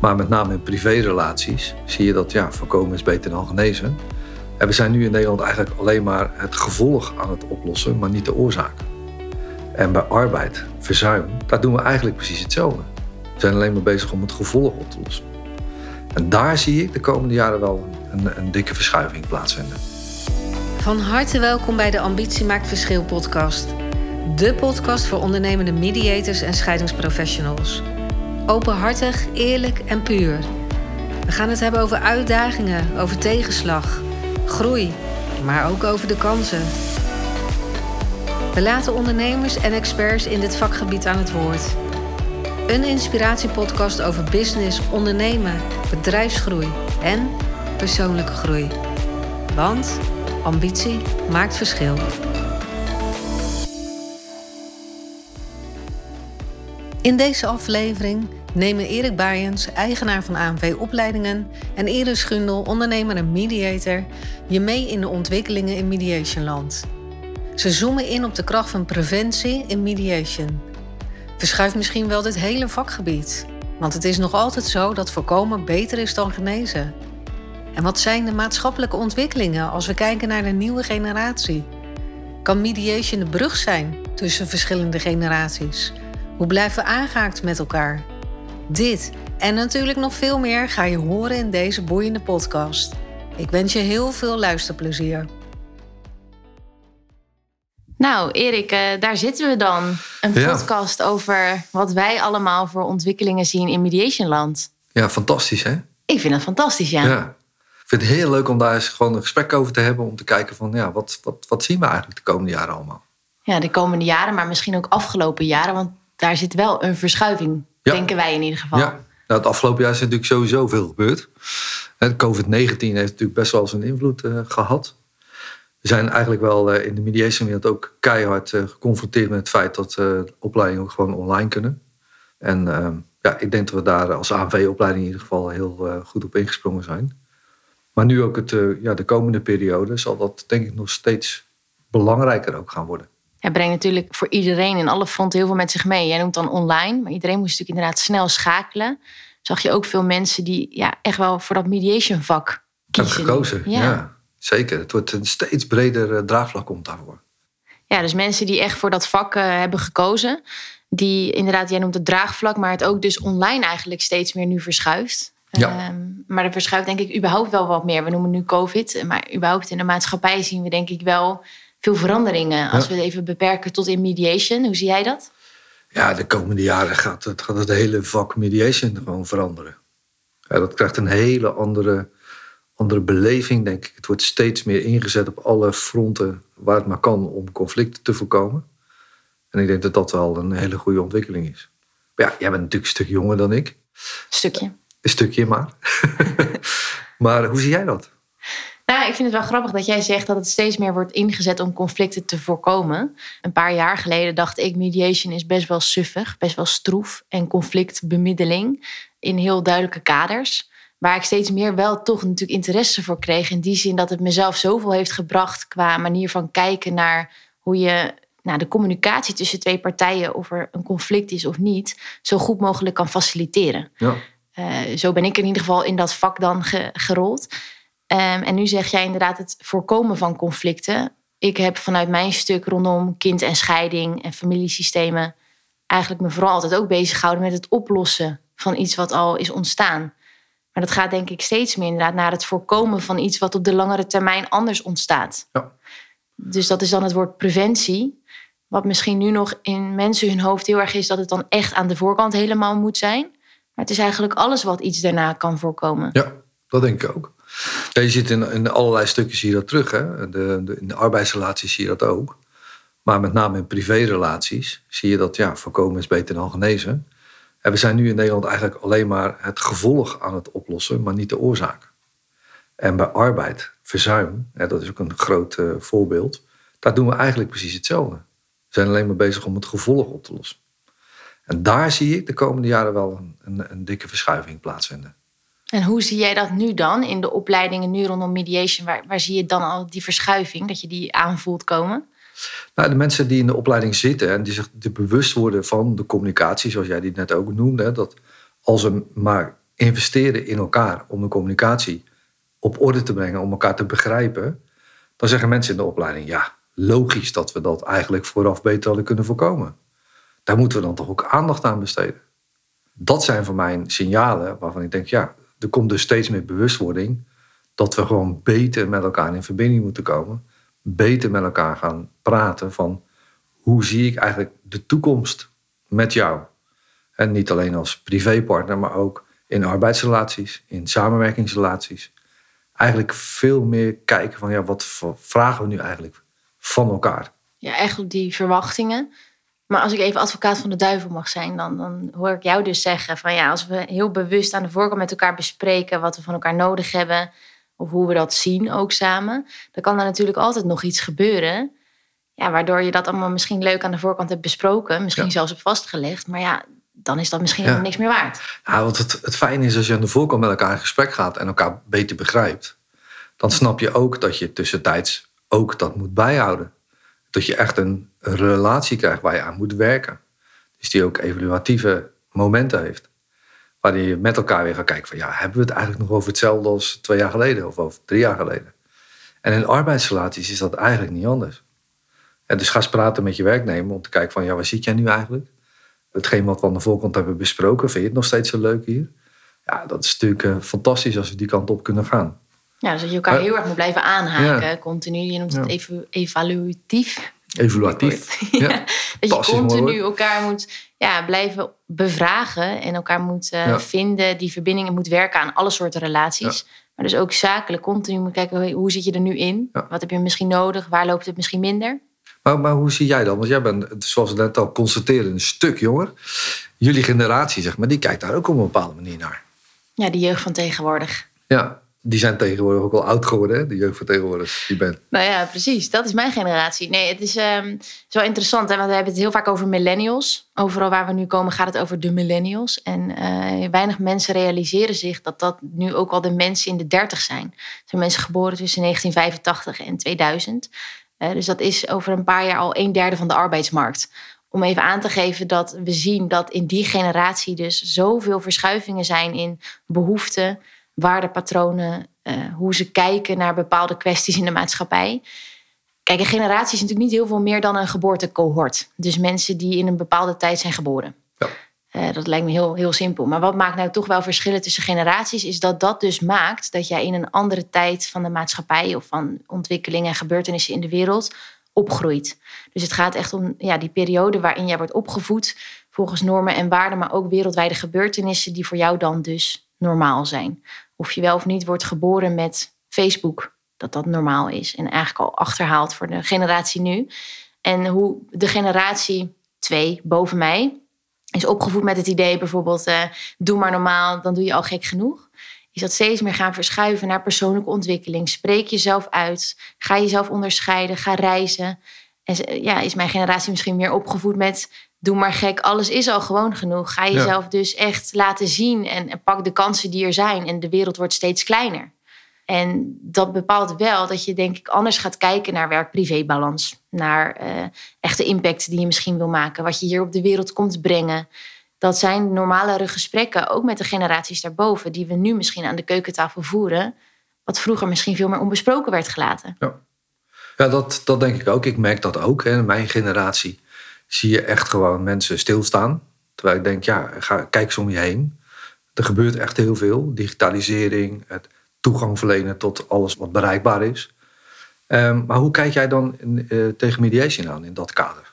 Maar met name in privérelaties zie je dat ja, voorkomen is beter dan genezen. En we zijn nu in Nederland eigenlijk alleen maar het gevolg aan het oplossen, maar niet de oorzaak. En bij arbeid, verzuim, daar doen we eigenlijk precies hetzelfde. We zijn alleen maar bezig om het gevolg op te lossen. En daar zie ik de komende jaren wel een, een dikke verschuiving plaatsvinden. Van harte welkom bij de Ambitie Maakt Verschil podcast. De podcast voor ondernemende mediators en scheidingsprofessionals. Openhartig, eerlijk en puur. We gaan het hebben over uitdagingen, over tegenslag, groei, maar ook over de kansen. We laten ondernemers en experts in dit vakgebied aan het woord. Een inspiratiepodcast over business, ondernemen, bedrijfsgroei en persoonlijke groei. Want ambitie maakt verschil. In deze aflevering nemen Erik Baaiens, eigenaar van AMV Opleidingen, en Iris Gundel, ondernemer en mediator, je mee in de ontwikkelingen in mediationland. Ze zoomen in op de kracht van preventie in mediation. Verschuift misschien wel dit hele vakgebied. Want het is nog altijd zo dat voorkomen beter is dan genezen. En wat zijn de maatschappelijke ontwikkelingen als we kijken naar de nieuwe generatie? Kan mediation de brug zijn tussen verschillende generaties? Hoe blijven we aangehaakt met elkaar? Dit en natuurlijk nog veel meer ga je horen in deze boeiende podcast. Ik wens je heel veel luisterplezier. Nou, Erik, uh, daar zitten we dan. Een Ja. podcast over wat wij allemaal voor ontwikkelingen zien in Mediationland. Ja, fantastisch hè? Ik vind dat fantastisch, ja. Ja. Ik vind het heel leuk om daar eens gewoon een gesprek over te hebben. Om te kijken van, ja, wat, wat, wat zien we eigenlijk de komende jaren allemaal? Ja, de komende jaren, maar misschien ook afgelopen jaren. Want daar zit wel een verschuiving, Ja. denken wij in ieder geval. Ja, nou, het afgelopen jaar is natuurlijk sowieso veel gebeurd. Hè, COVID-19 heeft natuurlijk best wel zijn invloed eh, gehad. We zijn eigenlijk wel eh, in de mediation wereld ook keihard eh, geconfronteerd met het feit dat opleidingen ook gewoon online kunnen. En eh, ja, ik denk dat we daar als ANV-opleiding in ieder geval heel goed op ingesprongen zijn. Maar nu ook het, ja, de komende periode zal dat denk ik nog steeds belangrijker ook gaan worden. Het brengt natuurlijk voor iedereen in alle fronten heel veel met zich mee. Jij noemt dan online, maar iedereen moest natuurlijk inderdaad snel schakelen. Zag je ook veel mensen die ja, echt wel voor dat mediation vak kiezen. gekozen, ja. Ja. Zeker. Het wordt een steeds breder eh, draagvlak komt daarvoor. Ja, dus mensen die echt voor dat vak eh, hebben gekozen. Die inderdaad, jij noemt het draagvlak, maar het ook dus online eigenlijk steeds meer nu verschuift. Ja. Ehm, maar er verschuift denk ik überhaupt wel wat meer. We noemen nu COVID, maar überhaupt in de maatschappij zien we denk ik wel veel veranderingen. Als Ja. we het even beperken tot in mediation. Hoe zie jij dat? Ja, de komende jaren gaat het, gaat het hele vak mediation gewoon veranderen. Ja, dat krijgt een hele andere, andere beleving, denk ik. Het wordt steeds meer ingezet op alle fronten waar het maar kan om conflicten te voorkomen. En ik denk dat dat wel een hele goede ontwikkeling is. Maar ja, jij bent natuurlijk een stuk jonger dan ik. Stukje. Een stukje maar. maar hoe zie jij dat? Nou, ik vind het wel grappig dat jij zegt dat het steeds meer wordt ingezet om conflicten te voorkomen. Een paar jaar geleden dacht ik, mediation is best wel suffig, best wel stroef. En conflictbemiddeling in heel duidelijke kaders. Waar ik steeds meer wel toch natuurlijk interesse voor kreeg. In die zin dat het mezelf zoveel heeft gebracht qua manier van kijken naar hoe je nou, de communicatie tussen twee partijen, of er een conflict is of niet, zo goed mogelijk kan faciliteren. Ja. Eh, zo ben ik in ieder geval in dat vak dan ge- gerold. Ehm, en nu zeg jij inderdaad het voorkomen van conflicten. Ik heb vanuit mijn stuk rondom kind en scheiding en familiesystemen eigenlijk me vooral altijd ook bezig gehouden met het oplossen van iets wat al is ontstaan. Maar dat gaat denk ik steeds meer inderdaad naar het voorkomen van iets wat op de langere termijn anders ontstaat. Ja. Dus dat is dan het woord preventie. Wat misschien nu nog in mensen hun hoofd heel erg is dat het dan echt aan de voorkant helemaal moet zijn. Maar het is eigenlijk alles wat iets daarna kan voorkomen. Ja, dat denk ik ook. Je ziet in, in allerlei stukken zie je dat terug. Hè? De, de, in de arbeidsrelaties zie je dat ook. Maar met name in privérelaties zie je dat ja, voorkomen is beter dan genezen. En we zijn nu in Nederland eigenlijk alleen maar het gevolg aan het oplossen, maar niet de oorzaak. En bij arbeid, verzuim, hè, dat is ook een groot eh, voorbeeld, daar doen we eigenlijk precies hetzelfde. We zijn alleen maar bezig om het gevolg op te lossen. En daar zie ik de komende jaren wel een, een, een dikke verschuiving plaatsvinden. En hoe zie jij dat nu dan in de opleidingen nu rondom mediation? Waar, waar zie je dan al die verschuiving, dat je die aanvoelt komen? Nou, de mensen die in de opleiding zitten en die zich bewust worden van de communicatie, zoals jij die net ook noemde, dat als er maar investeren in elkaar om de communicatie op orde te brengen, om elkaar te begrijpen, dan zeggen mensen in de opleiding: ja, logisch dat we dat eigenlijk vooraf beter hadden kunnen voorkomen. Daar moeten we dan toch ook aandacht aan besteden. Dat zijn voor mij signalen waarvan ik denk: ja, er komt dus steeds meer bewustwording dat we gewoon beter met elkaar in verbinding moeten komen, beter met elkaar gaan praten van hoe zie ik eigenlijk de toekomst met jou. En niet alleen als privépartner, maar ook in arbeidsrelaties, in samenwerkingsrelaties. Eigenlijk veel meer kijken van ja, wat vragen we nu eigenlijk van elkaar. Ja, op die verwachtingen. Maar als ik even advocaat van de duivel mag zijn, dan, dan hoor ik jou dus zeggen van ja, als we heel bewust aan de voorkant met elkaar bespreken wat we van elkaar nodig hebben, of hoe we dat zien ook samen, dan kan er natuurlijk altijd nog iets gebeuren. Ja, waardoor je dat allemaal misschien leuk aan de voorkant hebt besproken, misschien zelfs op vastgelegd. Maar ja, dan is dat misschien niks meer waard. Ja, want het, het fijne is als je aan de voorkant met elkaar in gesprek gaat en elkaar beter begrijpt, dan snap je ook dat je tussentijds ook dat moet bijhouden. Dat je echt een relatie krijgt waar je aan moet werken. Dus die ook evaluatieve momenten heeft. Waarin je met elkaar weer gaat kijken van ja, hebben we het eigenlijk nog over hetzelfde als twee jaar geleden of over drie jaar geleden. En in arbeidsrelaties is dat eigenlijk niet anders. En dus ga eens praten met je werknemer om te kijken van ja, waar zit jij nu eigenlijk? hetgeen wat we aan de voorkant hebben besproken, vind je het nog steeds zo leuk hier? Ja, dat is natuurlijk uh, fantastisch als we die kant op kunnen gaan. Ja, dus dat je elkaar heel erg moet blijven aanhaken, continu. Je noemt het even evaluatief. Evaluatief. ja. Dat je continu elkaar moet ja, blijven bevragen en elkaar moet uh, vinden. Die verbindingen moet werken aan alle soorten relaties. Maar dus ook zakelijk continu moet kijken, hoe zit je er nu in? Wat heb je misschien nodig? Waar loopt het misschien minder? Maar, maar hoe zie jij dat? Want jij bent, zoals we net al constateren, een stuk jonger. Jullie generatie, zeg maar, die kijkt daar ook op een bepaalde manier naar. Ja, de jeugd van tegenwoordig. Ja, die zijn tegenwoordig ook al oud geworden, hè? de jeugd van tegenwoordig. Die bent. Nou ja, precies. Dat is mijn generatie. Nee, het is, um, wel interessant, hè? want we hebben het heel vaak over millennials. Overal waar we nu komen gaat het over de millennials. En uh, weinig mensen realiseren zich dat dat nu ook al de mensen in de dertig zijn. Er zijn mensen geboren tussen 1985 en 2000. Eh, dus dat is over een paar jaar al een derde van de arbeidsmarkt. Om even aan te geven dat we zien dat in die generatie dus zoveel verschuivingen zijn in behoeften, waardepatronen, uh, hoe ze kijken naar bepaalde kwesties in de maatschappij. Kijk, een generatie is natuurlijk niet heel veel meer dan een geboortecohort. Dus mensen die in een bepaalde tijd zijn geboren. Ja. Uh, dat lijkt me heel, heel simpel. Maar wat maakt nou toch wel verschillen tussen generaties, is dat dat dus maakt dat jij in een andere tijd van de maatschappij of van ontwikkelingen en gebeurtenissen in de wereld opgroeit. Dus het gaat echt om ja, die periode waarin jij wordt opgevoed volgens normen en waarden, maar ook wereldwijde gebeurtenissen die voor jou dan dus normaal zijn. Of je wel of niet wordt geboren met Facebook, dat dat normaal is en eigenlijk al achterhaald voor de generatie nu. En hoe de generatie twee boven mij, is opgevoed met het idee bijvoorbeeld, uh, doe maar normaal, dan doe je al gek genoeg. Is dat steeds meer gaan verschuiven naar persoonlijke ontwikkeling. Spreek jezelf uit. Ga jezelf onderscheiden. Ga reizen. En ja, is mijn generatie misschien meer opgevoed met doe maar gek, alles is al gewoon genoeg. Ga jezelf dus echt laten zien en, en pak de kansen die er zijn. En de wereld wordt steeds kleiner. En dat bepaalt wel dat je denk ik anders gaat kijken naar werk-privé-balans. Naar uh, echte impact die je misschien wil maken. Wat je hier op de wereld komt brengen. Dat zijn normalere gesprekken, ook met de generaties daarboven, die we nu misschien aan de keukentafel voeren. Wat vroeger misschien veel meer onbesproken werd gelaten. Ja, ja dat, dat denk ik ook. Ik merk dat ook. Hè. Mijn generatie zie je echt gewoon mensen stilstaan. Terwijl ik denk, ja, ga, kijk eens om je heen. Er gebeurt echt heel veel. Digitalisering, het toegang verlenen tot alles wat bereikbaar is. Um, maar hoe kijk jij dan uh, tegen mediation aan in dat kader?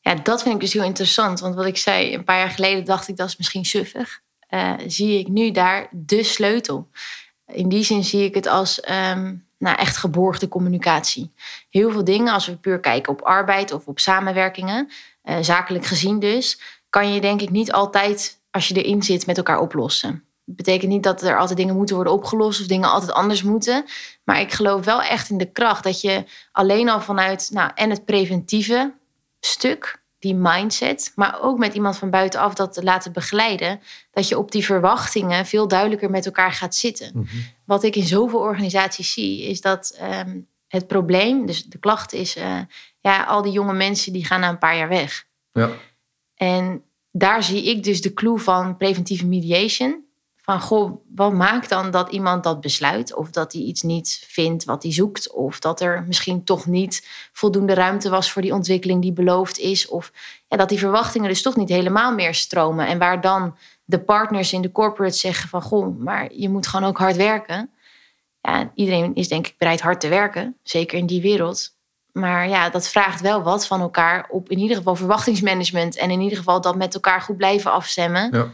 Ja, dat vind ik dus heel interessant. Want wat ik zei, een paar jaar geleden dacht ik dat is misschien suffig. Uh, zie ik nu daar de sleutel. In die zin zie ik het als um, nou, echt geborgde communicatie. Heel veel dingen, als we puur kijken op arbeid of op samenwerkingen, uh, zakelijk gezien dus, kan je denk ik niet altijd, als je erin zit, met elkaar oplossen. Dat betekent niet dat er altijd dingen moeten worden opgelost of dingen altijd anders moeten. Maar ik geloof wel echt in de kracht dat je alleen al vanuit nou, en het preventieve stuk, die mindset, maar ook met iemand van buitenaf dat te laten begeleiden, dat je op die verwachtingen veel duidelijker met elkaar gaat zitten. Mhm. Wat ik in zoveel organisaties zie, is dat ehm, het probleem, dus de klacht is, uh, ja, al die jonge mensen die gaan na een paar jaar weg. Ja. En daar zie ik dus de clue van preventieve mediation Van goh, wat maakt dan dat iemand dat besluit? Of dat hij iets niet vindt wat hij zoekt? Of dat er misschien toch niet voldoende ruimte was voor die ontwikkeling die beloofd is? Of dat die verwachtingen dus toch niet helemaal meer stromen. En waar dan de partners in de corporate zeggen van goh, maar je moet gewoon ook hard werken. Ja, iedereen is denk ik bereid hard te werken, zeker in die wereld. Maar ja, dat vraagt wel wat van elkaar op in ieder geval verwachtingsmanagement en in ieder geval dat met elkaar goed blijven afstemmen. Ja.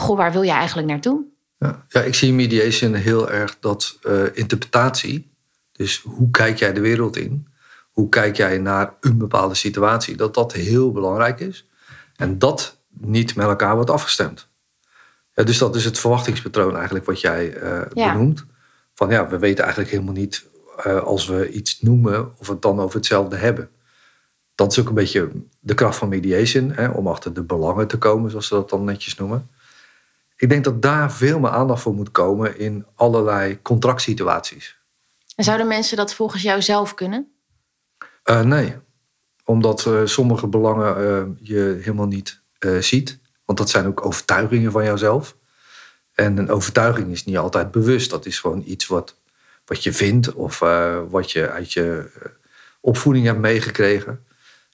Goh, waar wil je eigenlijk naartoe? Ja, ja ik zie mediation heel erg dat uh, interpretatie. Dus hoe kijk jij de wereld in? Hoe kijk jij naar een bepaalde situatie? Dat dat heel belangrijk is. En dat niet met elkaar wordt afgestemd. Ja, dus dat is het verwachtingspatroon eigenlijk wat jij uh, benoemt. Van ja, we weten eigenlijk helemaal niet uh, als we iets noemen of het dan over hetzelfde hebben. Dat is ook een beetje de kracht van mediation, hè, om achter de belangen te komen, zoals ze dat dan netjes noemen. Ik denk dat daar veel meer aandacht voor moet komen in allerlei contractsituaties. En zouden mensen dat volgens jou zelf kunnen? Uh, nee, omdat uh, sommige belangen je helemaal niet ziet. Want dat zijn ook overtuigingen van jouzelf. En een overtuiging is niet altijd bewust. Dat is gewoon iets wat, wat je vindt of wat je uit je opvoeding hebt meegekregen.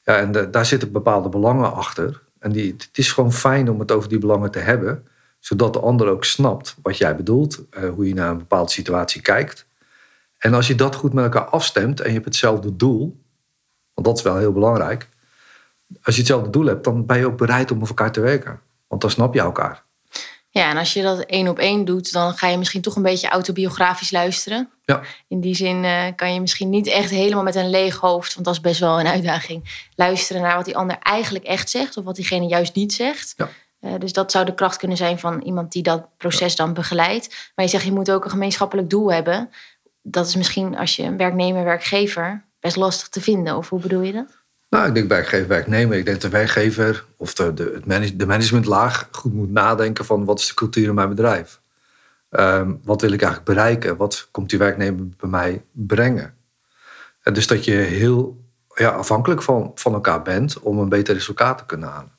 Ja, en daar zitten bepaalde belangen achter. En die, het is gewoon fijn om het over die belangen te hebben, zodat de ander ook snapt wat jij bedoelt, hoe je naar een bepaalde situatie kijkt. En als je dat goed met elkaar afstemt en je hebt hetzelfde doel, want dat is wel heel belangrijk, als je hetzelfde doel hebt, dan ben je ook bereid om met elkaar te werken. Want dan snap je elkaar. Ja, en als je dat één op één doet, dan ga je misschien toch een beetje autobiografisch luisteren. Ja. In die zin uh, kan je misschien niet echt helemaal met een leeg hoofd, want dat is best wel een uitdaging, luisteren naar wat die ander eigenlijk echt zegt of wat diegene juist niet zegt. Ja. Uh, dus dat zou de kracht kunnen zijn van iemand die dat proces dan begeleidt. Maar je zegt, je moet ook een gemeenschappelijk doel hebben. Dat is misschien als je een werknemer, werkgever, best lastig te vinden. Of hoe bedoel je dat? Nou, ik denk werkgever, werknemer. Ik denk dat de werkgever of de, de, de managementlaag goed moet nadenken van wat is de cultuur in mijn bedrijf? Um, wat wil ik eigenlijk bereiken? Wat komt die werknemer bij mij brengen? En dus dat je heel ja, afhankelijk van, van elkaar bent om een beter resultaat te kunnen halen.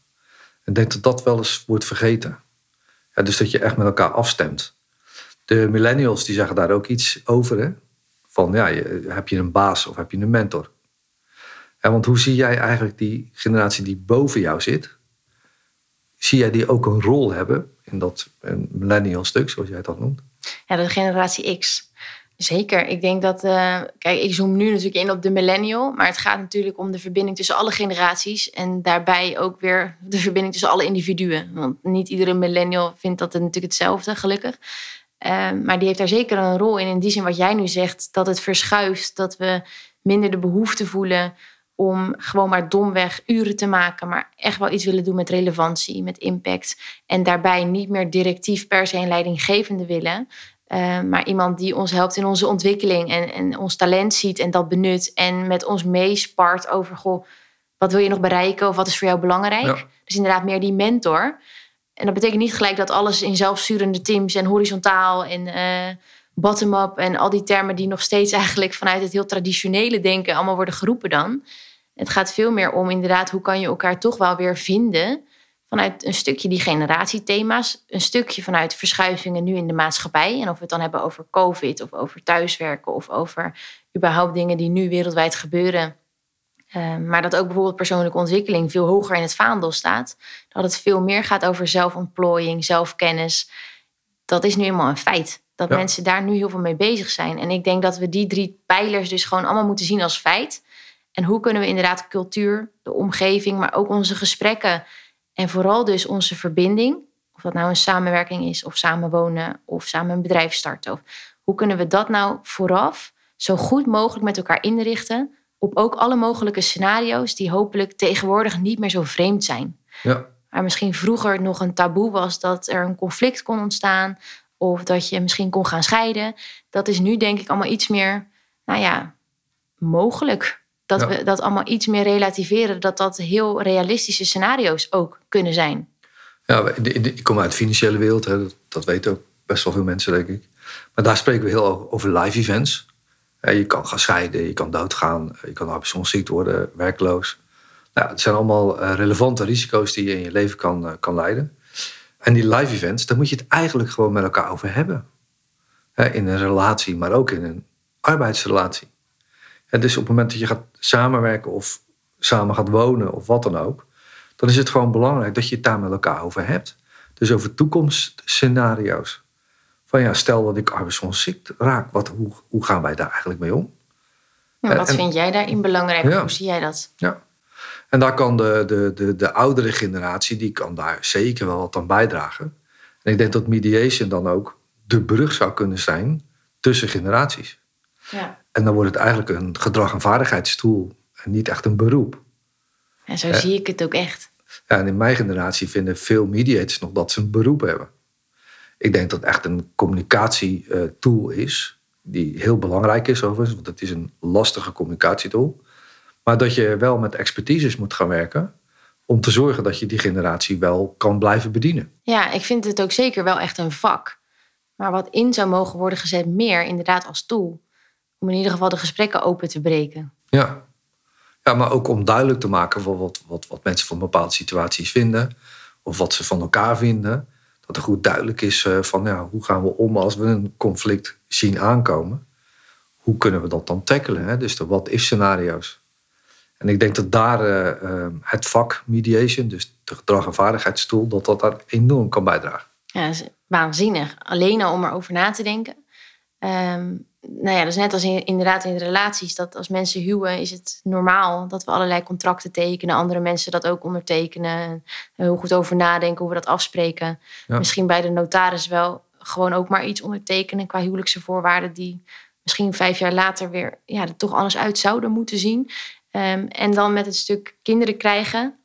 Ik denk dat dat wel eens wordt vergeten. Ja, dus dat je echt met elkaar afstemt. De millennials die zeggen daar ook iets over. Hè? Van ja, heb je een baas of heb je een mentor? want hoe zie jij eigenlijk die generatie die boven jou zit? Zie jij die ook een rol hebben in dat millennial stuk, zoals jij dat noemt? Ja, de generatie X. Zeker. Ik denk dat. Uh, kijk, ik zoom nu natuurlijk in op de millennial. Maar het gaat natuurlijk om de verbinding tussen alle generaties. En daarbij ook weer de verbinding tussen alle individuen. Want niet iedere millennial vindt dat natuurlijk hetzelfde, gelukkig. Uh, maar die heeft daar zeker een rol in. In die zin wat jij nu zegt, dat het verschuift. Dat we minder de behoefte voelen om gewoon maar domweg uren te maken, maar echt wel iets willen doen met relevantie, met impact. En daarbij niet meer directief per se een leidinggevende willen, uh, maar iemand die ons helpt in onze ontwikkeling en, en ons talent ziet en dat benut en met ons meespart over, goh, wat wil je nog bereiken of wat is voor jou belangrijk? Dus inderdaad meer die mentor. En dat betekent niet gelijk dat alles in zelfsturende teams en horizontaal en uh, bottom-up en al die termen die nog steeds eigenlijk vanuit het heel traditionele denken allemaal worden geroepen dan. Het gaat veel meer om inderdaad hoe kan je elkaar toch wel weer vinden vanuit een stukje die generatiethema's, een stukje vanuit verschuivingen nu in de maatschappij. En of we het dan hebben over COVID of over thuiswerken of over überhaupt dingen die nu wereldwijd gebeuren. Uh, maar dat ook bijvoorbeeld persoonlijke ontwikkeling veel hoger in het vaandel staat. Dat het veel meer gaat over zelfontplooiing, zelfkennis. Dat is nu eenmaal een feit. Dat mensen daar nu heel veel mee bezig zijn. En ik denk dat we die drie pijlers dus gewoon allemaal moeten zien als feit. En hoe kunnen we inderdaad cultuur, de omgeving, maar ook onze gesprekken en vooral dus onze verbinding, of dat nou een samenwerking is of samenwonen of samen een bedrijf starten. Of hoe kunnen we dat nou vooraf zo goed mogelijk met elkaar inrichten op ook alle mogelijke scenario's die hopelijk tegenwoordig niet meer zo vreemd zijn. Ja. Maar misschien vroeger nog een taboe was dat er een conflict kon ontstaan of dat je misschien kon gaan scheiden. Dat is nu denk ik allemaal iets meer, nou ja, mogelijk. Dat we dat allemaal iets meer relativeren. Dat dat heel realistische scenario's ook kunnen zijn. Ja, ik kom uit de financiële wereld. Hè. Dat, dat weten ook best wel veel mensen, denk ik. Maar daar spreken we heel over live events. Je kan gaan scheiden, je kan doodgaan, je kan arbeidsongeschikt worden, werkloos. Nou, het zijn allemaal eh, relevante risico's die je in je leven kan, eh, kan leiden. En die live events, daar moet je het eigenlijk gewoon met elkaar over hebben. in een relatie, maar ook in een arbeidsrelatie. En dus op het moment dat je gaat samenwerken of samen gaat wonen of wat dan ook, dan is het gewoon belangrijk dat je het daar met elkaar over hebt. Dus over toekomstscenario's. Van ja, stel dat ik arbeidsongeschikt raak, wat, hoe, hoe gaan wij daar eigenlijk mee om? wat vind jij daarin belangrijk? Hoe zie jij dat? Ja. En daar kan de, de, de, de oudere generatie, die kan daar zeker wel wat aan bijdragen. En ik denk dat mediation dan ook de brug zou kunnen zijn tussen generaties. Ja. En dan wordt het eigenlijk een gedrag- en vaardigheidstoel en niet echt een beroep. En zo zie ik het ook echt. Ja, en in mijn generatie vinden veel mediators nog dat ze een beroep hebben. Ik denk dat het echt een communicatietool is, die heel belangrijk is overigens, want het is een lastige communicatietool. Maar dat je wel met expertises moet gaan werken om te zorgen dat je die generatie wel kan blijven bedienen. Ja, ik vind het ook zeker wel echt een vak. Maar wat in zou mogen worden gezet meer inderdaad als tool. Om in ieder geval de gesprekken open te breken. Ja, ja maar ook om duidelijk te maken wat, wat, wat mensen van bepaalde situaties vinden. Of wat ze van elkaar vinden. Dat er goed duidelijk is eh, van ja, hoe gaan we om als we een conflict zien aankomen. Hoe kunnen we dat dan tackelen? Hè? Dus de what-if scenario's. En ik denk dat daar eh, eh, het vak mediation, dus de gedrag- en vaardigheidstoel, dat dat daar enorm kan bijdragen. Ja, dat is waanzinnig. Alleen al om erover na te denken. Um, nou ja, dat is net als in, inderdaad in relaties. Dat als mensen huwen, is het normaal dat we allerlei contracten tekenen. Andere mensen dat ook ondertekenen. Heel goed over nadenken hoe we dat afspreken. Misschien bij de notaris wel gewoon ook maar iets ondertekenen qua huwelijkse voorwaarden. Die misschien vijf jaar later weer ja, er toch anders uit zouden moeten zien. Ehm, en dan met het stuk kinderen krijgen,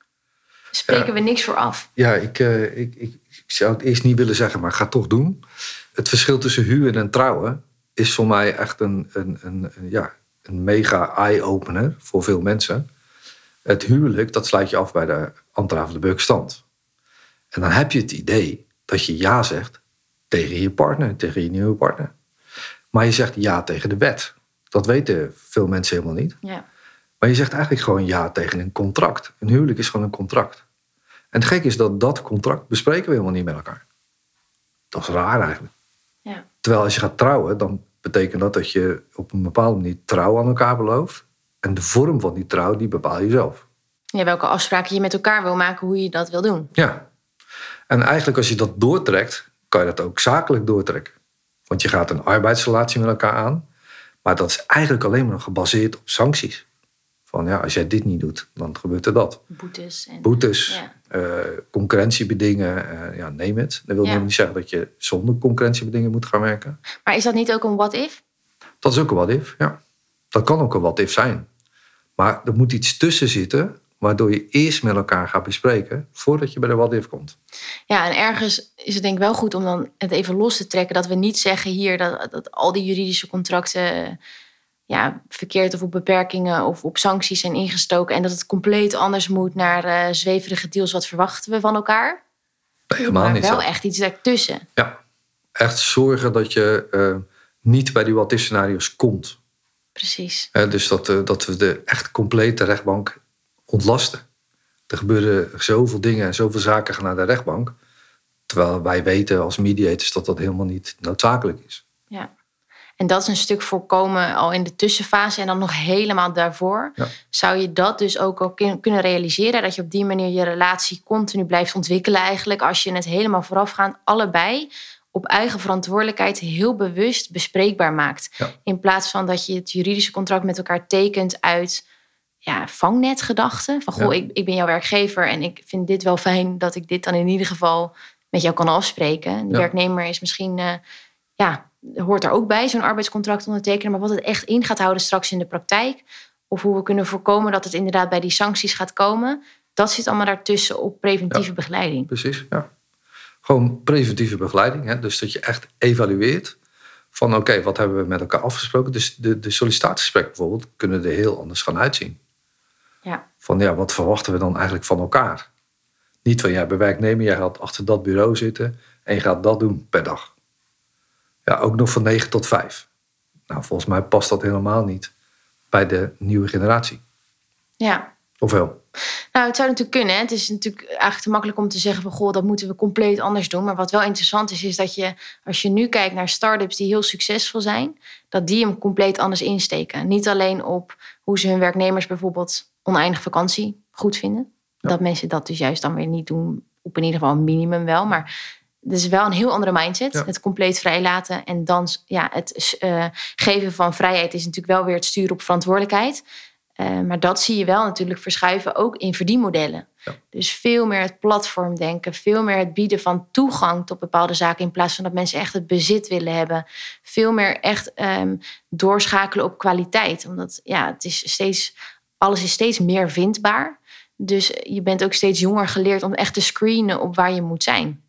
spreken we niks voor af. Ja, ik, uh, ik, ik, ik, zou het eerst niet willen zeggen, maar ga het toch doen. Het verschil tussen huwen en trouwen is voor mij echt een, een, een, ja, een mega eye-opener voor veel mensen. Het huwelijk, dat sluit je af bij de de beukstand. En dan heb je het idee dat je ja zegt tegen je partner, tegen je nieuwe partner. Maar je zegt ja tegen de wet. Dat weten veel mensen helemaal niet. Ja. Maar je zegt eigenlijk gewoon ja tegen een contract. Een huwelijk is gewoon een contract. En het gek is dat dat contract bespreken we helemaal niet met elkaar. Dat is raar eigenlijk. Ja. Terwijl als je gaat trouwen, dan betekent dat dat je op een bepaalde manier trouw aan elkaar belooft. En de vorm van die trouw, die bepaal je zelf. Ja, welke afspraken je met elkaar wil maken, hoe je dat wil doen. Ja. En eigenlijk als je dat doortrekt, kan je dat ook zakelijk doortrekken. Want je gaat een arbeidsrelatie met elkaar aan. Maar dat is eigenlijk alleen maar gebaseerd op sancties. Van ja, als jij dit niet doet, dan gebeurt er dat. Boetes. En, Boetes, ja. Uh, concurrentiebedingen, uh, ja, neem het. Dat wil ja. niet zeggen dat je zonder concurrentiebedingen moet gaan werken. Maar is dat niet ook een what-if? Dat is ook een what-if, ja. Dat kan ook een what-if zijn. Maar er moet iets tussen zitten waardoor je eerst met elkaar gaat bespreken voordat je bij de what-if komt. Ja, en ergens is het denk ik wel goed om dan het even los te trekken. Dat we niet zeggen hier dat, dat al die juridische contracten ja, verkeerd of op beperkingen of op sancties zijn ingestoken. En dat het compleet anders moet naar uh, zweverige deals. Wat verwachten we van elkaar? Helemaal maar niet. wel zo. echt iets daartussen. Ja, echt zorgen dat je uh, niet bij die what-if scenario's komt. Precies. Uh, dus dat, dat we de echt complete rechtbank ontlasten. Er gebeuren zoveel dingen en zoveel zaken gaan naar de rechtbank. Terwijl wij weten als mediators dat dat helemaal niet noodzakelijk is. Ja. En dat is een stuk voorkomen al in de tussenfase en dan nog helemaal daarvoor. Ja. Zou je dat dus ook al kunnen realiseren? Dat je op die manier je relatie continu blijft ontwikkelen eigenlijk. Als je het helemaal voorafgaand allebei op eigen verantwoordelijkheid heel bewust bespreekbaar maakt. Ja. In plaats van dat je het juridische contract met elkaar tekent uit ja, vangnetgedachten. Van goh, Ja. ik, ik ben jouw werkgever en ik vind dit wel fijn dat ik dit dan in ieder geval met jou kan afspreken. De werknemer is misschien, eh, ja, hoort er ook bij, zo'n arbeidscontract ondertekenen. Maar wat het echt in gaat houden straks in de praktijk, of hoe we kunnen voorkomen dat het inderdaad bij die sancties gaat komen, dat zit allemaal daartussen op preventieve begeleiding. Precies, ja. Gewoon preventieve begeleiding. Hè? Dus dat je echt evalueert van oké, wat hebben we met elkaar afgesproken. Dus de, de sollicitatiegesprekken bijvoorbeeld kunnen er heel anders gaan uitzien. Ja. Van ja, wat verwachten we dan eigenlijk van elkaar? Niet van ja, bij werknemer, jij gaat achter dat bureau zitten en je gaat dat doen per dag. Ja, ook nog van 9 tot 5. Nou, volgens mij past dat helemaal niet bij de nieuwe generatie. Ja. Of wel? Nou, het zou natuurlijk kunnen. Het is natuurlijk eigenlijk te makkelijk om te zeggen van goh, dat moeten we compleet anders doen. Maar wat wel interessant is, is dat je, als je nu kijkt naar start-ups die heel succesvol zijn, dat die hem compleet anders insteken. Niet alleen op hoe ze hun werknemers bijvoorbeeld oneindig vakantie goed vinden. Dat mensen dat dus juist dan weer niet doen, op in ieder geval een minimum wel. Maar is wel een heel andere mindset. Het compleet vrijlaten en dan ja, het uh, geven van vrijheid is natuurlijk wel weer het sturen op verantwoordelijkheid. Uh, maar dat zie je wel natuurlijk verschuiven ook in verdienmodellen. Ja. Dus veel meer het platformdenken, veel meer het bieden van toegang tot bepaalde zaken in plaats van dat mensen echt het bezit willen hebben. Veel meer echt um, doorschakelen op kwaliteit, omdat ja, het is steeds, alles is steeds meer vindbaar. Dus je bent ook steeds jonger geleerd om echt te screenen op waar je moet zijn.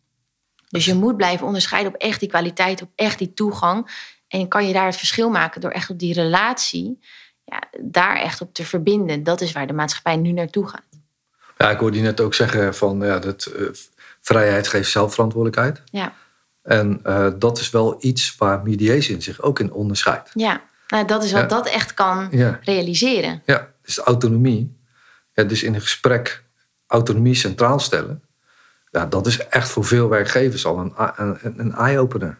Dus je moet blijven onderscheiden op echt die kwaliteit, op echt die toegang. En kan je daar het verschil maken door echt op die relatie, ja, daar echt op te verbinden. Dat is waar de maatschappij nu naartoe gaat. Ja, ik hoorde je net ook zeggen van ja, dat uh, vrijheid geeft zelfverantwoordelijkheid. Ja. En uh, dat is wel iets waar mediation zich ook in onderscheidt. Ja, nou, dat is wat dat echt kan ja. realiseren. Ja, dus autonomie. Ja, dus in een gesprek autonomie centraal stellen ja, dat is echt voor veel werkgevers al een, een, een eye-opener.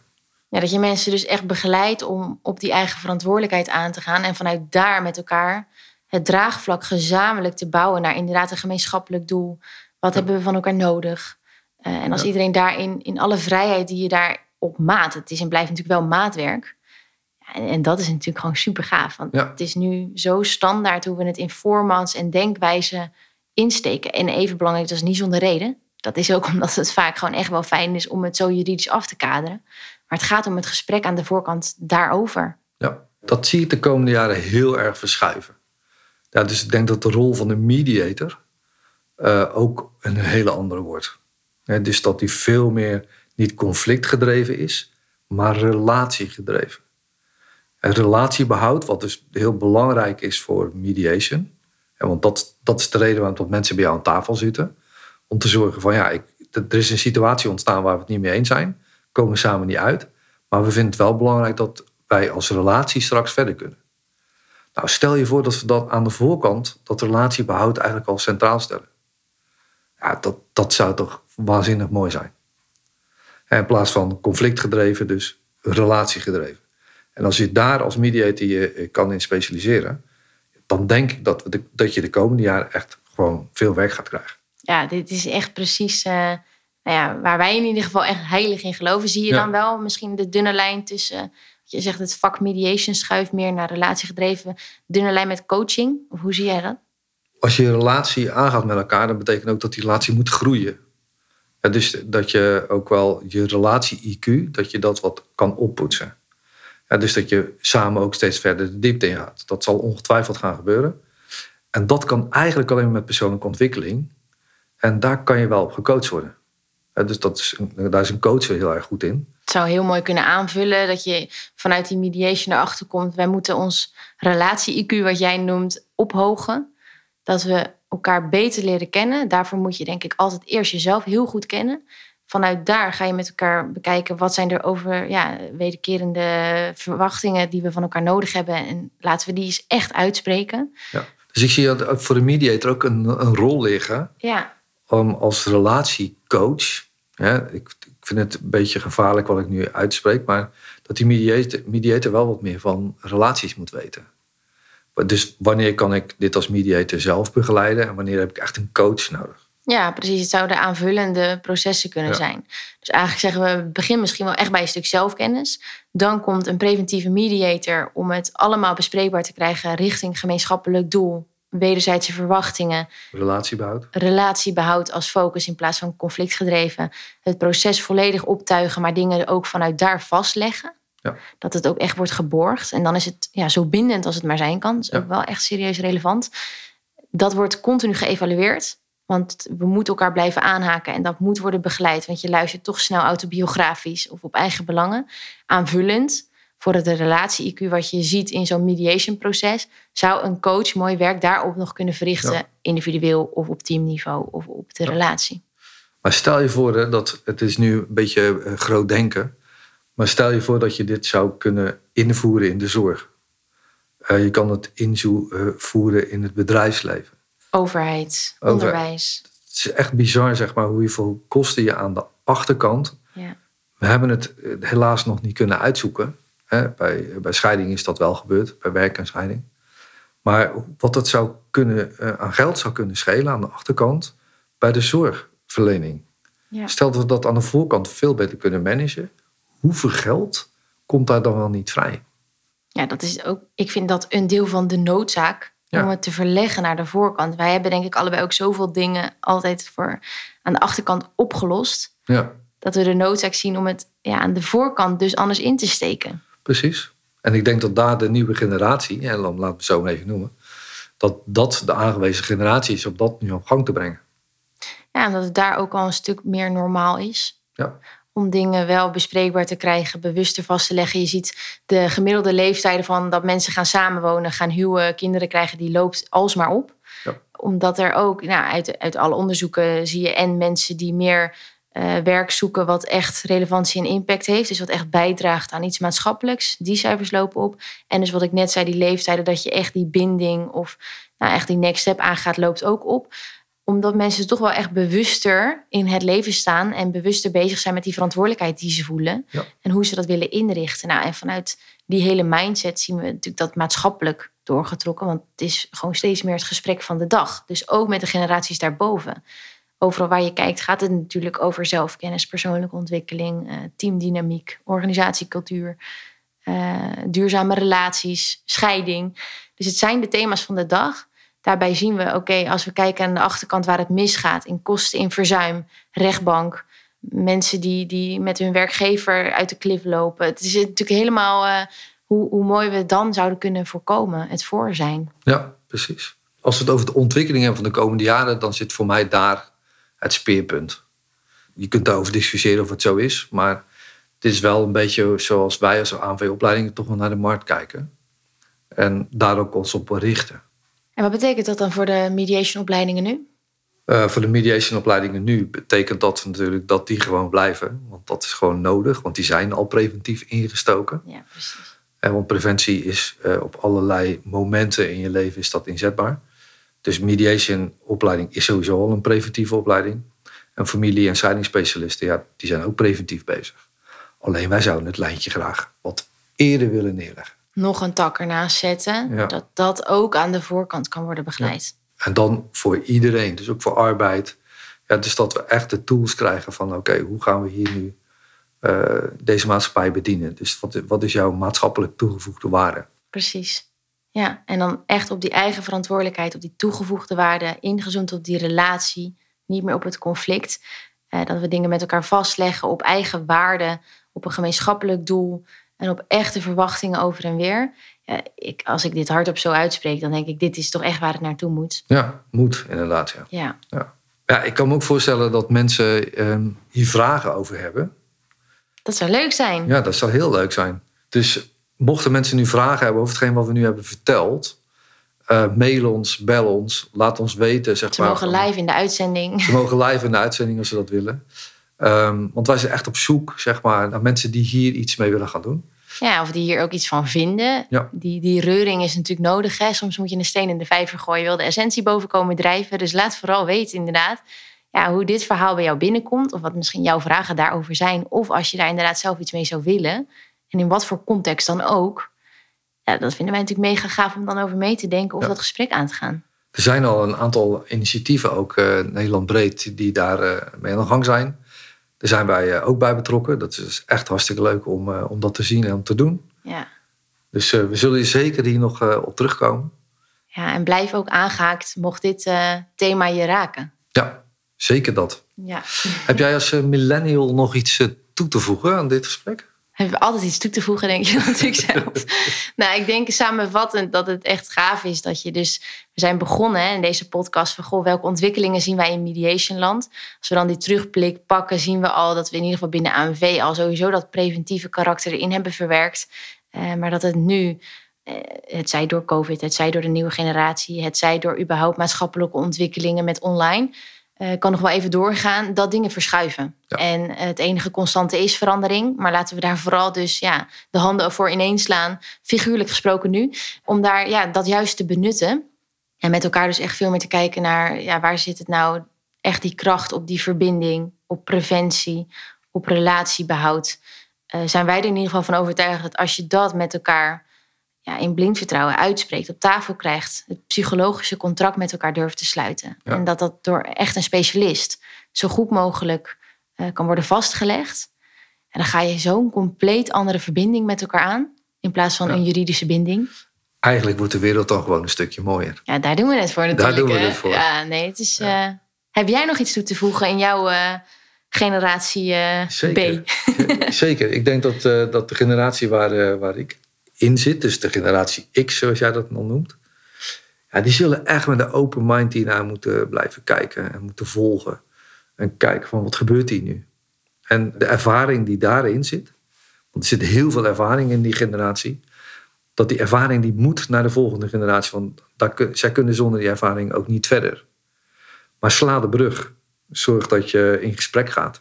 Ja, dat je mensen dus echt begeleidt om op die eigen verantwoordelijkheid aan te gaan. En vanuit daar met elkaar het draagvlak gezamenlijk te bouwen naar inderdaad een gemeenschappelijk doel. Wat hebben we van elkaar nodig? Uh, en als iedereen daarin, in alle vrijheid die je daar op maat, het is en blijft natuurlijk wel maatwerk. En, en dat is natuurlijk gewoon super gaaf. Want het is nu zo standaard hoe we het in formats en denkwijzen insteken. En even belangrijk, dat is niet zonder reden dat is ook omdat het vaak gewoon echt wel fijn is om het zo juridisch af te kaderen. Maar het gaat om het gesprek aan de voorkant daarover. Ja, dat zie ik de komende jaren heel erg verschuiven. Ja, dus ik denk dat de rol van de mediator uh, ook een hele andere wordt. dus dat die veel meer niet conflictgedreven is, maar relatiegedreven. En relatiebehoud, wat dus heel belangrijk is voor mediation. want dat, dat is de reden waarom mensen bij jou aan tafel zitten om te zorgen van ja, ik, er is een situatie ontstaan waar we het niet mee eens zijn. Komen samen niet uit. Maar we vinden het wel belangrijk dat wij als relatie straks verder kunnen. Nou, stel je voor dat we dat aan de voorkant, dat relatiebehoud eigenlijk al centraal stellen. Ja, dat, dat zou toch waanzinnig mooi zijn. in plaats van conflictgedreven, dus relatiegedreven. En als je daar als mediator je kan in specialiseren, dan denk ik dat, dat je de komende jaren echt gewoon veel werk gaat krijgen ja, dit is echt precies uh, nou ja, waar wij in ieder geval echt heilig in geloven. Zie je dan wel misschien de dunne lijn tussen, je zegt het vak mediation schuift meer naar relatiegedreven, dunne lijn met coaching? Of hoe zie jij dat? Als je een relatie aangaat met elkaar, dan betekent ook dat die relatie moet groeien. Ja, dus dat je ook wel je relatie-IQ, dat je dat wat kan oppoetsen. Ja, dus dat je samen ook steeds verder de diepte in gaat. Dat zal ongetwijfeld gaan gebeuren. En dat kan eigenlijk alleen met persoonlijke ontwikkeling. En daar kan je wel op gecoacht worden. Dus dat is, daar is een coach heel erg goed in. Het zou heel mooi kunnen aanvullen dat je vanuit die mediation erachter komt. Wij moeten ons relatie-IQ, wat jij noemt, ophogen. Dat we elkaar beter leren kennen. Daarvoor moet je denk ik altijd eerst jezelf heel goed kennen. Vanuit daar ga je met elkaar bekijken wat zijn er over ja, wederkerende verwachtingen die we van elkaar nodig hebben. En laten we die eens echt uitspreken. Ja. Dus ik zie dat voor de mediator ook een, een rol liggen. Ja om als relatiecoach, ik, ik vind het een beetje gevaarlijk wat ik nu uitspreek, maar dat die mediator, mediator wel wat meer van relaties moet weten. Dus wanneer kan ik dit als mediator zelf begeleiden en wanneer heb ik echt een coach nodig? Ja, precies. Het zouden aanvullende processen kunnen zijn. Dus eigenlijk zeggen we, begin misschien wel echt bij een stuk zelfkennis. Dan komt een preventieve mediator om het allemaal bespreekbaar te krijgen richting gemeenschappelijk doel wederzijdse verwachtingen. Relatiebehoud. Relatiebehoud als focus in plaats van conflictgedreven. Het proces volledig optuigen, maar dingen ook vanuit daar vastleggen. Ja. Dat het ook echt wordt geborgd. En dan is het ja, zo bindend als het maar zijn kan. Dat is ook wel echt serieus relevant. Dat wordt continu geëvalueerd. Want we moeten elkaar blijven aanhaken en dat moet worden begeleid. Want je luistert toch snel autobiografisch of op eigen belangen. Aanvullend voor het relatie-IQ wat je ziet in zo'n mediation proces, zou een coach mooi werk daarop nog kunnen verrichten, individueel of op teamniveau of op de relatie. Maar stel je voor dat het is nu een beetje eh, groot denken, maar stel je voor dat je dit zou kunnen invoeren in de zorg. Uh, je kan het invoeren in het bedrijfsleven. Overheid, Over- onderwijs. Het is echt bizar, zeg maar, hoeveel kosten je aan de achterkant. Ja. We hebben het eh, helaas nog niet kunnen uitzoeken. Hè? Bij, bij scheiding is dat wel gebeurd, bij werk en scheiding. Maar wat het zou kunnen, eh, aan geld zou kunnen schelen aan de achterkant bij de zorgverlening. Ja. Stel dat we dat aan de voorkant veel beter kunnen managen. Hoeveel geld komt daar dan wel niet vrij? ja, dat is ook, ik vind dat een deel van de noodzaak Ja. om het te verleggen naar de voorkant. Wij hebben denk ik allebei ook zoveel dingen altijd voor aan de achterkant opgelost. Ja, Dat we de noodzaak zien om het ja, aan de voorkant dus anders in te steken. Precies. En ik denk dat daar de nieuwe generatie, en dan laten we het zo even noemen, dat dat de aangewezen generatie is om dat nu op gang te brengen. Ja, omdat het daar ook al een stuk meer normaal is. Ja. Om dingen wel bespreekbaar te krijgen, bewuster vast te leggen. Je ziet de gemiddelde leeftijden van dat mensen gaan samenwonen, gaan huwen, kinderen krijgen, die loopt alsmaar op. Ja. Omdat er ook, nou, uit, uit alle onderzoeken zie je en mensen die meer eh, werk zoeken wat echt relevantie en impact heeft. Dus wat echt bijdraagt aan iets maatschappelijks. Die cijfers lopen op. En dus wat ik net zei, die leeftijden dat je echt die binding of nou, echt die next step aangaat, loopt ook op omdat mensen toch wel echt bewuster in het leven staan en bewuster bezig zijn met die verantwoordelijkheid die ze voelen Ja. en hoe ze dat willen inrichten. Nou, en vanuit die hele mindset zien we natuurlijk dat maatschappelijk doorgetrokken, want het is gewoon steeds meer het gesprek van de dag. Dus ook met de generaties daarboven. Overal waar je kijkt gaat het natuurlijk over zelfkennis, persoonlijke ontwikkeling, eh, teamdynamiek, organisatiecultuur, eh, duurzame relaties, scheiding. Dus het zijn de thema's van de dag. Daarbij zien we, oké, als we kijken aan de achterkant waar het misgaat, in kosten, in verzuim, rechtbank, mensen die, die met hun werkgever uit de klif lopen. Het is natuurlijk helemaal eh, hoe, hoe mooi we dan zouden kunnen voorkomen, het voor zijn. Ja, precies. Als we het over de ontwikkeling hebben van de komende jaren, dan zit voor mij daar het speerpunt. Je kunt daarover discussiëren of het zo is, maar dit is wel een beetje zoals wij als ANV-opleidingen toch wel naar de markt kijken. En daar ook ons op richten. En wat betekent dat dan voor de mediation-opleidingen nu? Eh, voor de mediation-opleidingen nu betekent dat natuurlijk dat die gewoon blijven. Want dat is gewoon nodig, want die zijn al preventief ingestoken. Ja, precies. En want preventie is eh, op allerlei momenten in je leven is dat inzetbaar. Dus mediation-opleiding is sowieso al een preventieve opleiding. En familie- en scheidingsspecialisten, ja, die zijn ook preventief bezig. Alleen wij zouden het lijntje graag wat eerder willen neerleggen. Nog een tak ernaast zetten, Ja. dat dat ook aan de voorkant kan worden begeleid. En dan voor iedereen, dus ook voor arbeid. Ja, dus dat we echt de tools krijgen van oké, hoe gaan we hier nu eh, deze maatschappij bedienen? Dus wat, wat is jouw maatschappelijk toegevoegde waarde? Precies. Ja, en dan echt op die eigen verantwoordelijkheid, op die toegevoegde waarde, ingezoomd op die relatie, niet meer op het conflict. Eh, dat we dingen met elkaar vastleggen op eigen waarden, op een gemeenschappelijk doel en op echte verwachtingen over en weer. Ja, ik, als ik dit hardop zo uitspreek, dan denk ik, dit is toch echt waar het naartoe moet. Ja, moet inderdaad. Ja. Ja, Ja, ik kan me ook voorstellen dat mensen ehm, hier vragen over hebben. dat zou leuk zijn. Ja, dat zou heel leuk zijn. Dus mochten mensen nu vragen hebben over hetgeen wat we nu hebben verteld, eh, mail ons, bel ons, laat ons weten. Zeg Ze maar, mogen live in de uitzending. Ze mogen live in de uitzending als ze dat willen. Ehm, want wij zijn echt op zoek zeg maar, naar mensen die hier iets mee willen gaan doen. Ja, of die hier ook iets van vinden. Ja. Die, die reuring is natuurlijk nodig. Hè? Soms moet je een steen in de vijver gooien. Wil de essentie boven komen drijven. Dus laat vooral weten inderdaad ja, hoe dit verhaal bij jou binnenkomt. Of wat misschien jouw vragen daarover zijn. Of als je daar inderdaad zelf iets mee zou willen. En in wat voor context dan ook. Ja, dat vinden wij natuurlijk mega gaaf om dan over mee te denken. Of Ja. dat gesprek aan te gaan. Er zijn al een aantal initiatieven, ook eh, Nederland breed, die daar eh, mee aan de gang zijn. Daar zijn wij eh, ook bij betrokken. Dat is echt hartstikke leuk om, om dat te zien en om te doen. Ja. Dus we zullen hier zeker hier nog op terugkomen. ja, en blijf ook aangehaakt mocht dit thema je raken. Ja, zeker dat. Ja. Heb jij als millennial nog iets toe te voegen aan dit gesprek? Hebben we altijd iets toe te voegen, denk je natuurlijk zelf. nou, ik denk samenvattend dat het echt gaaf is dat je dus... We zijn begonnen in deze podcast van... Goh, welke ontwikkelingen zien wij in mediationland? Als we dan die terugblik pakken, zien we al dat we in ieder geval binnen ANV... al sowieso dat preventieve karakter erin hebben verwerkt. Eh, maar dat het nu, eh, het zij door COVID, het zij door de nieuwe generatie... het zij door überhaupt maatschappelijke ontwikkelingen met online... eh, kan nog wel even doorgaan, dat dingen verschuiven. Ja. En het enige constante is verandering. Maar laten we daar vooral dus ja, de handen voor ineens slaan. Figuurlijk gesproken nu. Om daar ja, dat juist te benutten. En met elkaar dus echt veel meer te kijken naar ja, waar zit het nou echt die kracht op die verbinding, op preventie, op relatiebehoud. Uh, zijn wij er in ieder geval van overtuigd dat als je dat met elkaar ja, in blind vertrouwen uitspreekt, op tafel krijgt, het psychologische contract met elkaar durft te sluiten. En dat dat door echt een specialist zo goed mogelijk uh, kan worden vastgelegd. En dan ga je zo'n compleet andere verbinding met elkaar aan, in plaats van een juridische binding. Eigenlijk wordt de wereld dan gewoon een stukje mooier. Ja, daar doen we het voor natuurlijk. Daar doen we het voor. Ja, nee, het is... Uh, heb jij nog iets toe te voegen in jouw uh, generatie Zeker. B? Zeker. Ik denk dat, dat de generatie waar, waar ik in zit, dus de generatie X, zoals jij dat dan noemt, ja, die zullen echt met een open mind hiernaar moeten blijven kijken en moeten volgen. En kijken van wat gebeurt hier nu? En de ervaring die daarin zit, want er zit heel veel ervaring in die generatie, dat die ervaring die moet naar de volgende generatie. Want daar, zij kunnen zonder die ervaring ook niet verder. Maar sla de brug. Zorg dat je in gesprek gaat.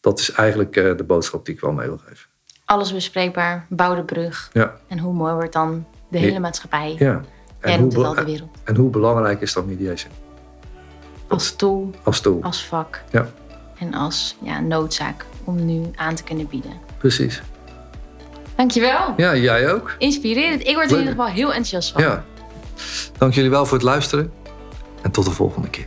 Dat is eigenlijk eh, de boodschap die ik wel mee wil geven. Alles bespreekbaar, bouw de brug. Ja. En hoe mooi wordt dan de hele maatschappij? Ja. En, hoe, het de wereld. En hoe belangrijk is dan mediation? Als tool. Als tool. Als vak. Ja. En als ja, noodzaak om nu aan te kunnen bieden. Precies. Dankjewel. Ja, jij ook. Inspirerend. Ik word er in ieder geval heel enthousiast van. Ja. Dank jullie wel voor het luisteren. En tot de volgende keer.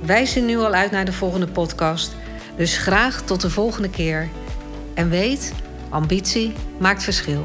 Wij zien nu al uit naar de volgende podcast, dus graag tot de volgende keer. En weet, ambitie maakt verschil.